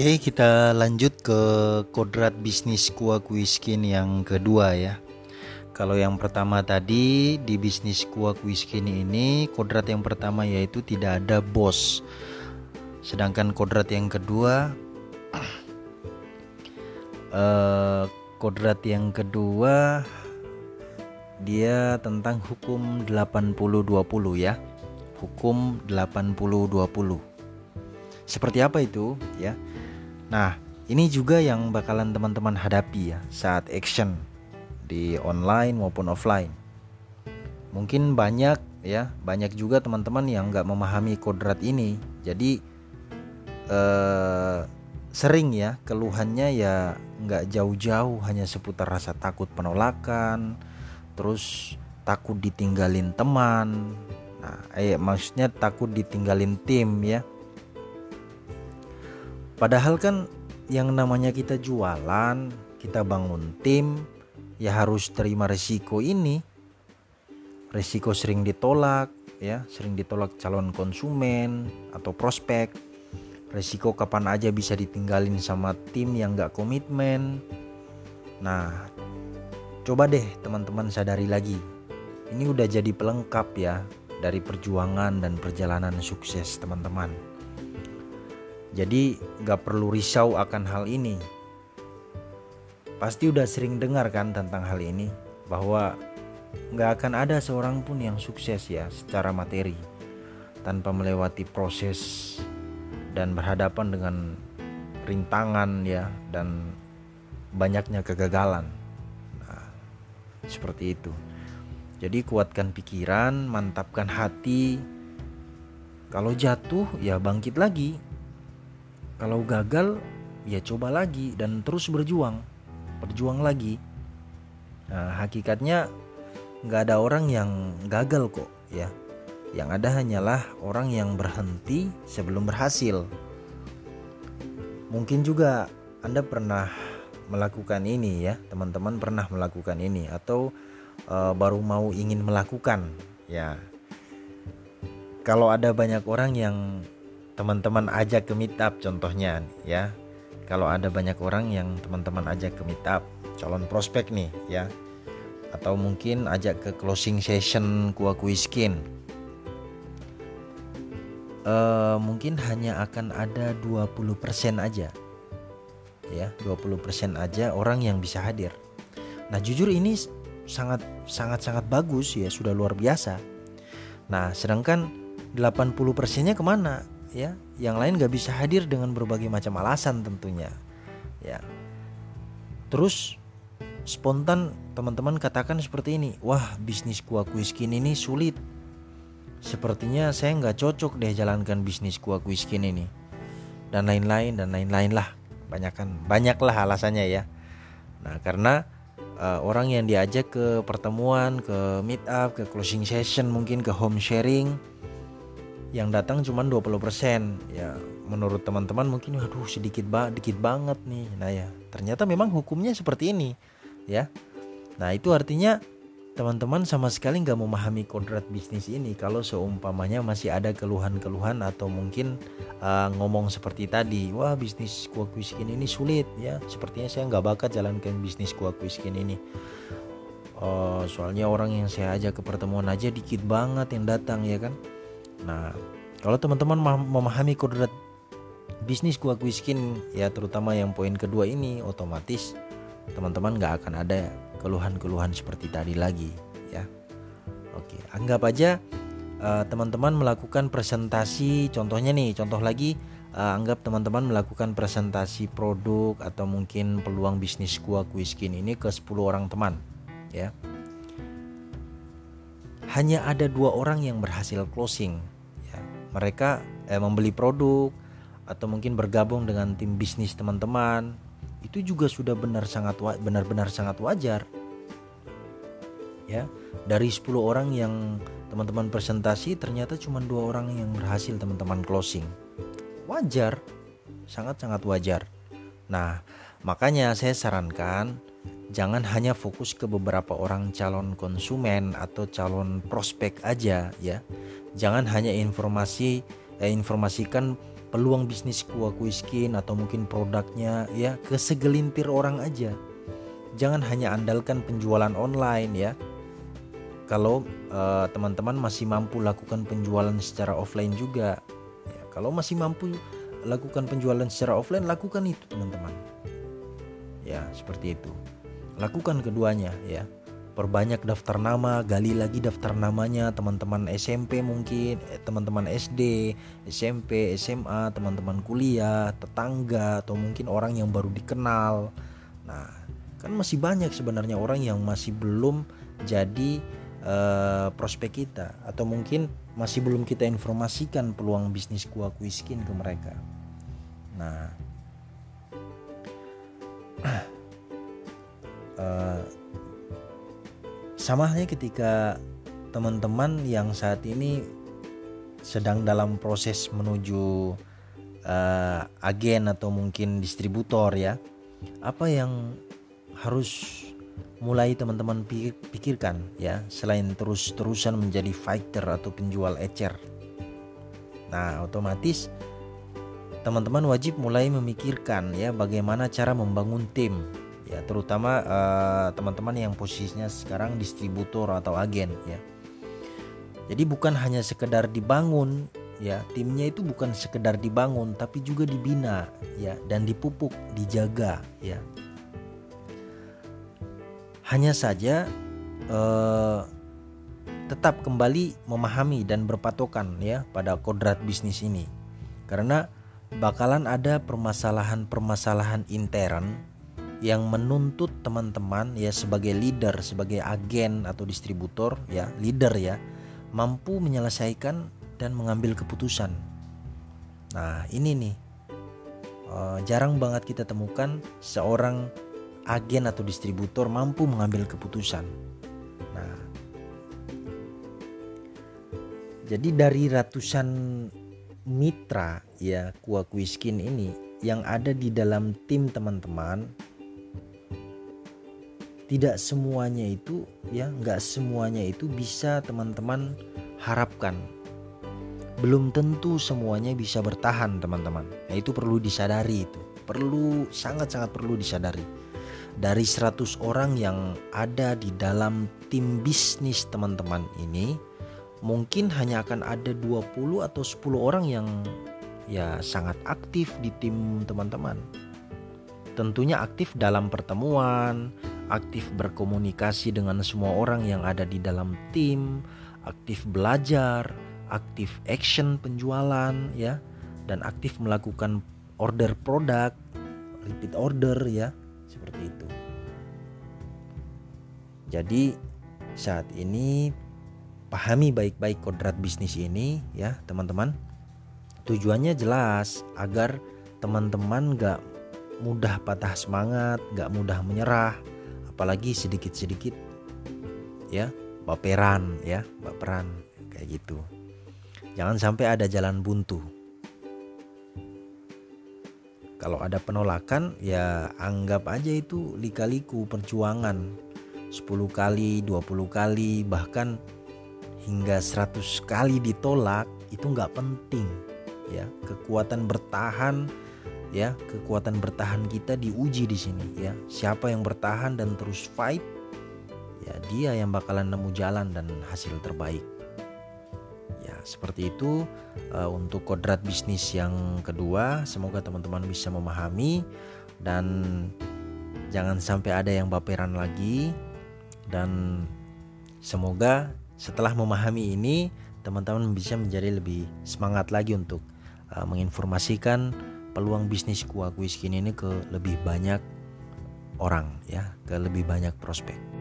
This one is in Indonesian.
Oke, kita lanjut ke kodrat bisnis kuah kuiskin yang kedua ya. Kalau yang pertama tadi di bisnis kuah kuiskin ini kodrat yang pertama yaitu tidak ada bos. Sedangkan kodrat yang kedua eh, kodrat yang kedua dia tentang hukum 80-20 ya. Hukum 80-20 seperti apa itu ya? Nah, ini juga yang bakalan teman-teman hadapi ya saat action di online maupun offline. Mungkin banyak ya, banyak juga teman-teman yang nggak memahami kodrat ini. Jadi eh, sering ya keluhannya ya nggak jauh-jauh hanya seputar rasa takut penolakan, terus takut ditinggalin teman. Nah, eh maksudnya takut ditinggalin tim ya Padahal kan yang namanya kita jualan, kita bangun tim, ya harus terima resiko ini. Resiko sering ditolak, ya, sering ditolak calon konsumen atau prospek. Resiko kapan aja bisa ditinggalin sama tim yang gak komitmen. Nah, coba deh teman-teman sadari lagi. Ini udah jadi pelengkap ya dari perjuangan dan perjalanan sukses teman-teman. Jadi gak perlu risau akan hal ini. Pasti udah sering dengar kan tentang hal ini bahwa gak akan ada seorang pun yang sukses ya secara materi tanpa melewati proses dan berhadapan dengan rintangan ya dan banyaknya kegagalan. Nah, seperti itu. Jadi kuatkan pikiran, mantapkan hati. Kalau jatuh ya bangkit lagi, kalau gagal, ya coba lagi dan terus berjuang, berjuang lagi. Nah, hakikatnya nggak ada orang yang gagal kok, ya. Yang ada hanyalah orang yang berhenti sebelum berhasil. Mungkin juga Anda pernah melakukan ini ya, teman-teman pernah melakukan ini atau uh, baru mau ingin melakukan, ya. Kalau ada banyak orang yang teman-teman ajak ke meetup contohnya ya. Kalau ada banyak orang yang teman-teman ajak ke meetup calon prospek nih ya. Atau mungkin ajak ke closing session kuah kuiskin uh, mungkin hanya akan ada 20% aja ya. 20% aja orang yang bisa hadir. Nah jujur ini sangat sangat sangat bagus ya. Sudah luar biasa. Nah sedangkan 80 persennya ke mana ya yang lain gak bisa hadir dengan berbagai macam alasan tentunya. Ya. Terus spontan teman-teman katakan seperti ini wah bisnis kuah kuiskin ini sulit. Sepertinya saya nggak cocok deh jalankan bisnis kuah kuiskin ini. Dan lain-lain dan lain-lain lah. Banyakkan banyaklah alasannya ya. Nah karena uh, orang yang diajak ke pertemuan ke meet up ke closing session mungkin ke home sharing yang datang cuma 20% ya menurut teman-teman mungkin waduh sedikit ba dikit banget nih. Nah ya ternyata memang hukumnya seperti ini ya. Nah itu artinya teman-teman sama sekali nggak memahami kodrat bisnis ini kalau seumpamanya masih ada keluhan-keluhan atau mungkin uh, ngomong seperti tadi wah bisnis kuah kuiskin ini sulit ya. Sepertinya saya nggak bakat jalankan bisnis kuah kuiskin ini. Uh, soalnya orang yang saya ajak ke pertemuan aja dikit banget yang datang ya kan Nah, kalau teman-teman memahami kodrat bisnis gua kuiskin ya terutama yang poin kedua ini otomatis teman-teman nggak akan ada keluhan-keluhan seperti tadi lagi ya. Oke, anggap aja uh, teman-teman melakukan presentasi contohnya nih, contoh lagi uh, anggap teman-teman melakukan presentasi produk atau mungkin peluang bisnis gua kuiskin ini ke 10 orang teman ya hanya ada dua orang yang berhasil closing. Ya, mereka eh, membeli produk atau mungkin bergabung dengan tim bisnis teman-teman. Itu juga sudah benar sangat benar-benar sangat wajar. Ya, dari 10 orang yang teman-teman presentasi ternyata cuma dua orang yang berhasil teman-teman closing. Wajar, sangat-sangat wajar. Nah, makanya saya sarankan jangan hanya fokus ke beberapa orang calon konsumen atau calon prospek aja ya. Jangan hanya informasi eh, informasikan peluang bisnis kuah skin atau mungkin produknya ya ke segelintir orang aja. Jangan hanya andalkan penjualan online ya. Kalau eh, teman-teman masih mampu lakukan penjualan secara offline juga, ya, kalau masih mampu lakukan penjualan secara offline lakukan itu teman-teman. Ya seperti itu. Lakukan keduanya ya perbanyak daftar nama, gali lagi daftar namanya teman-teman SMP mungkin, eh, teman-teman SD, SMP, SMA, teman-teman kuliah, tetangga atau mungkin orang yang baru dikenal. Nah, kan masih banyak sebenarnya orang yang masih belum jadi uh, prospek kita atau mungkin masih belum kita informasikan peluang bisnis kuah kuiskin ke mereka. Nah, uh, sama halnya ketika teman-teman yang saat ini sedang dalam proses menuju uh, agen atau mungkin distributor ya apa yang harus mulai teman-teman pikirkan ya selain terus-terusan menjadi fighter atau penjual ecer? Nah otomatis teman-teman wajib mulai memikirkan ya bagaimana cara membangun tim ya terutama uh, teman-teman yang posisinya sekarang distributor atau agen ya. Jadi bukan hanya sekedar dibangun ya timnya itu bukan sekedar dibangun tapi juga dibina ya dan dipupuk dijaga ya. Hanya saja uh, tetap kembali memahami dan berpatokan ya pada kodrat bisnis ini. Karena bakalan ada permasalahan-permasalahan intern yang menuntut teman-teman ya sebagai leader, sebagai agen atau distributor ya, leader ya, mampu menyelesaikan dan mengambil keputusan. Nah, ini nih uh, jarang banget kita temukan seorang agen atau distributor mampu mengambil keputusan. Nah, jadi dari ratusan mitra ya Kuah Kuiskin ini yang ada di dalam tim teman-teman tidak semuanya itu ya nggak semuanya itu bisa teman-teman harapkan. Belum tentu semuanya bisa bertahan teman-teman. Nah, itu perlu disadari itu. Perlu sangat-sangat perlu disadari. Dari 100 orang yang ada di dalam tim bisnis teman-teman ini mungkin hanya akan ada 20 atau 10 orang yang ya sangat aktif di tim teman-teman. Tentunya aktif dalam pertemuan aktif berkomunikasi dengan semua orang yang ada di dalam tim, aktif belajar, aktif action penjualan ya dan aktif melakukan order produk, repeat order ya, seperti itu. Jadi saat ini pahami baik-baik kodrat bisnis ini ya teman-teman. Tujuannya jelas agar teman-teman gak mudah patah semangat, gak mudah menyerah, apalagi sedikit-sedikit ya baperan ya baperan kayak gitu. Jangan sampai ada jalan buntu. Kalau ada penolakan ya anggap aja itu lika-liku perjuangan. 10 kali 20 kali bahkan hingga 100 kali ditolak itu nggak penting ya. Kekuatan bertahan ya kekuatan bertahan kita diuji di sini ya. Siapa yang bertahan dan terus fight ya dia yang bakalan nemu jalan dan hasil terbaik. Ya seperti itu uh, untuk kodrat bisnis yang kedua semoga teman-teman bisa memahami. Dan jangan sampai ada yang baperan lagi. Dan semoga setelah memahami ini teman-teman bisa menjadi lebih semangat lagi untuk uh, menginformasikan peluang bisnis kuah kuiskin ini ke lebih banyak orang ya, ke lebih banyak prospek.